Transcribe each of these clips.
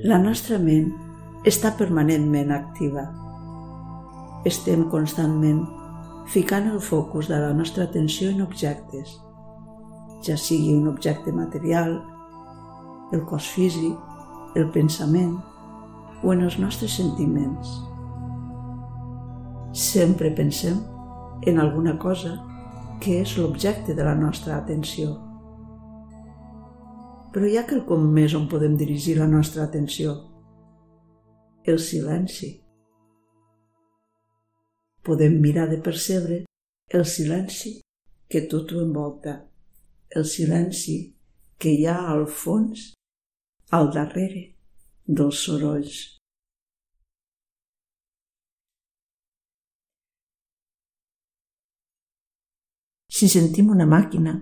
La nostra ment està permanentment activa. Estem constantment ficant el focus de la nostra atenció en objectes, ja sigui un objecte material, el cos físic, el pensament o en els nostres sentiments. Sempre pensem en alguna cosa que és l'objecte de la nostra atenció. Però hi ha quelcom més on podem dirigir la nostra atenció. El silenci. Podem mirar de percebre el silenci que tot ho envolta, el silenci que hi ha al fons, al darrere dels sorolls. Si sentim una màquina,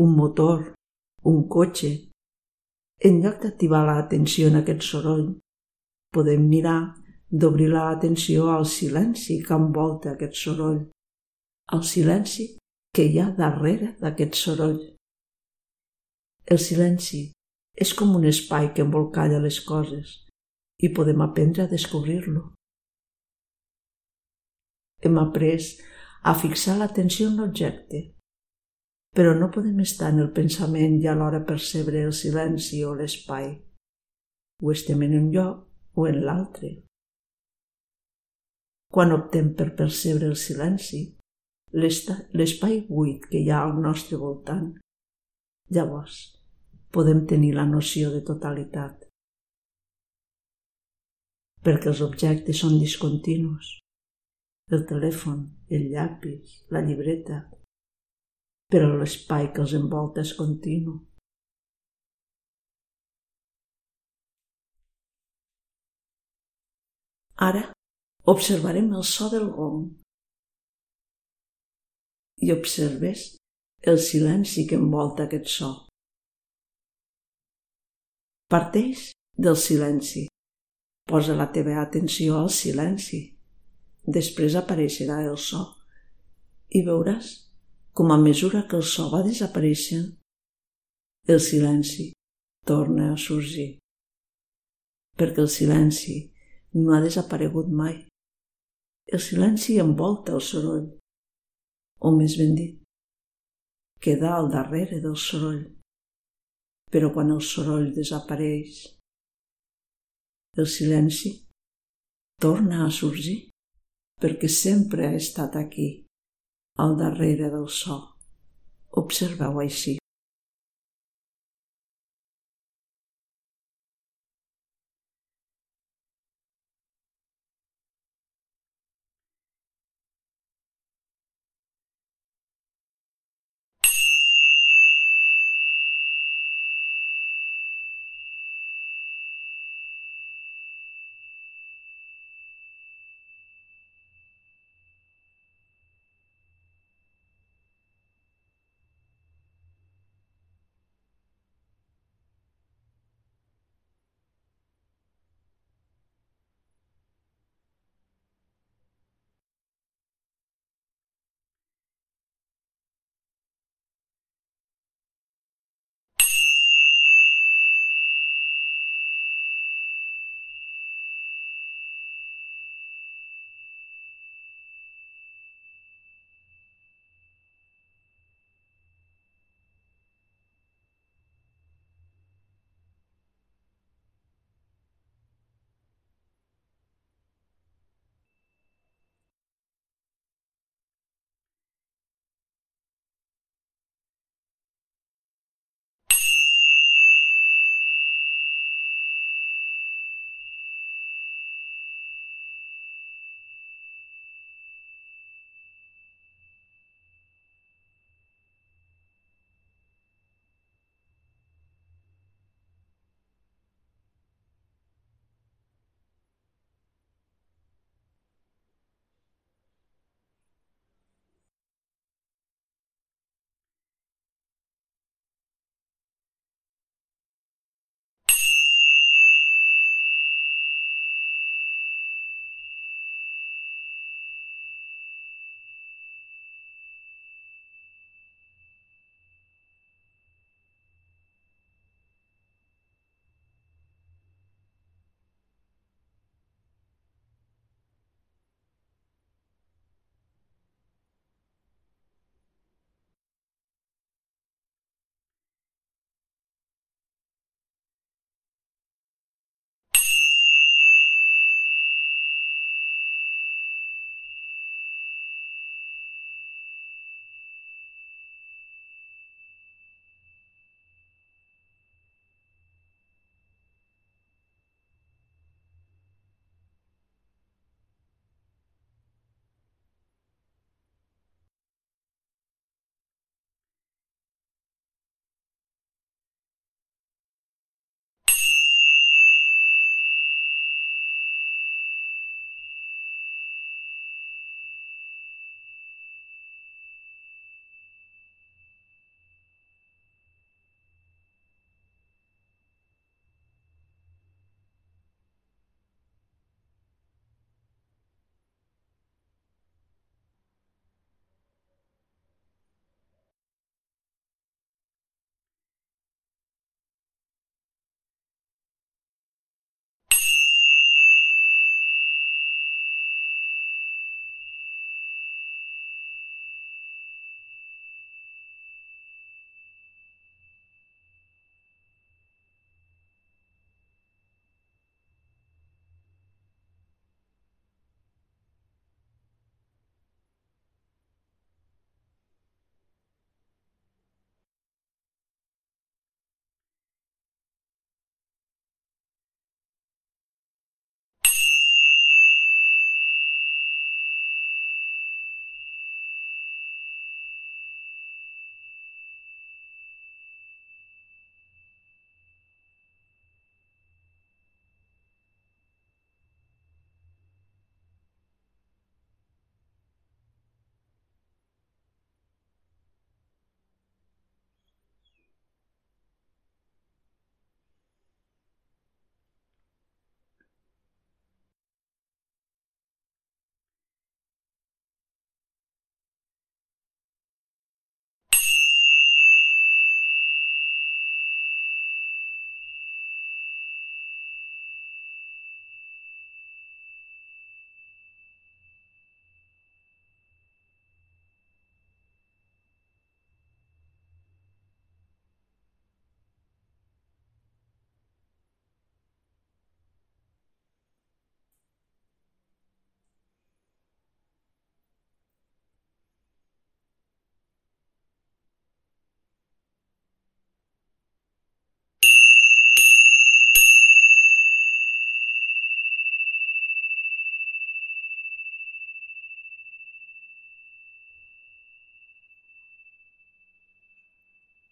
un motor, un cotxe, en lloc d'activar l'atenció en aquest soroll, podem mirar d'obrir l'atenció al silenci que envolta aquest soroll, al silenci que hi ha darrere d'aquest soroll. El silenci és com un espai que envolcalla les coses i podem aprendre a descobrir-lo. Hem après a fixar l'atenció en l'objecte. Però no podem estar en el pensament i alhora percebre el silenci o l'espai. O estem en un lloc o en l'altre. Quan optem per percebre el silenci, l'espai buit que hi ha al nostre voltant, llavors podem tenir la noció de totalitat. Perquè els objectes són discontinus el telèfon, el llapis, la llibreta, però l'espai que els envolta és continu. Ara observarem el so del gong i observes el silenci que envolta aquest so. Parteix del silenci. Posa la teva atenció al silenci Després apareixerà el so i veuràs com a mesura que el so va desapareixent, el silenci torna a sorgir. Perquè el silenci no ha desaparegut mai. El silenci envolta el soroll, o més ben dit, queda al darrere del soroll. Però quan el soroll desapareix, el silenci torna a sorgir perquè sempre ha estat aquí, al darrere del so. Observeu així.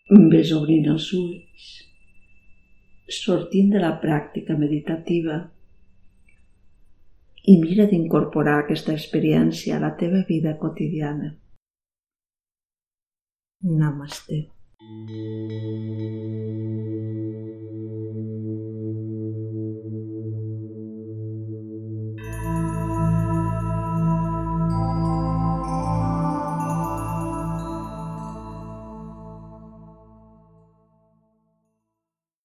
Ves obrint els ulls, sortint de la pràctica meditativa i mira d'incorporar aquesta experiència a la teva vida quotidiana. Namaste.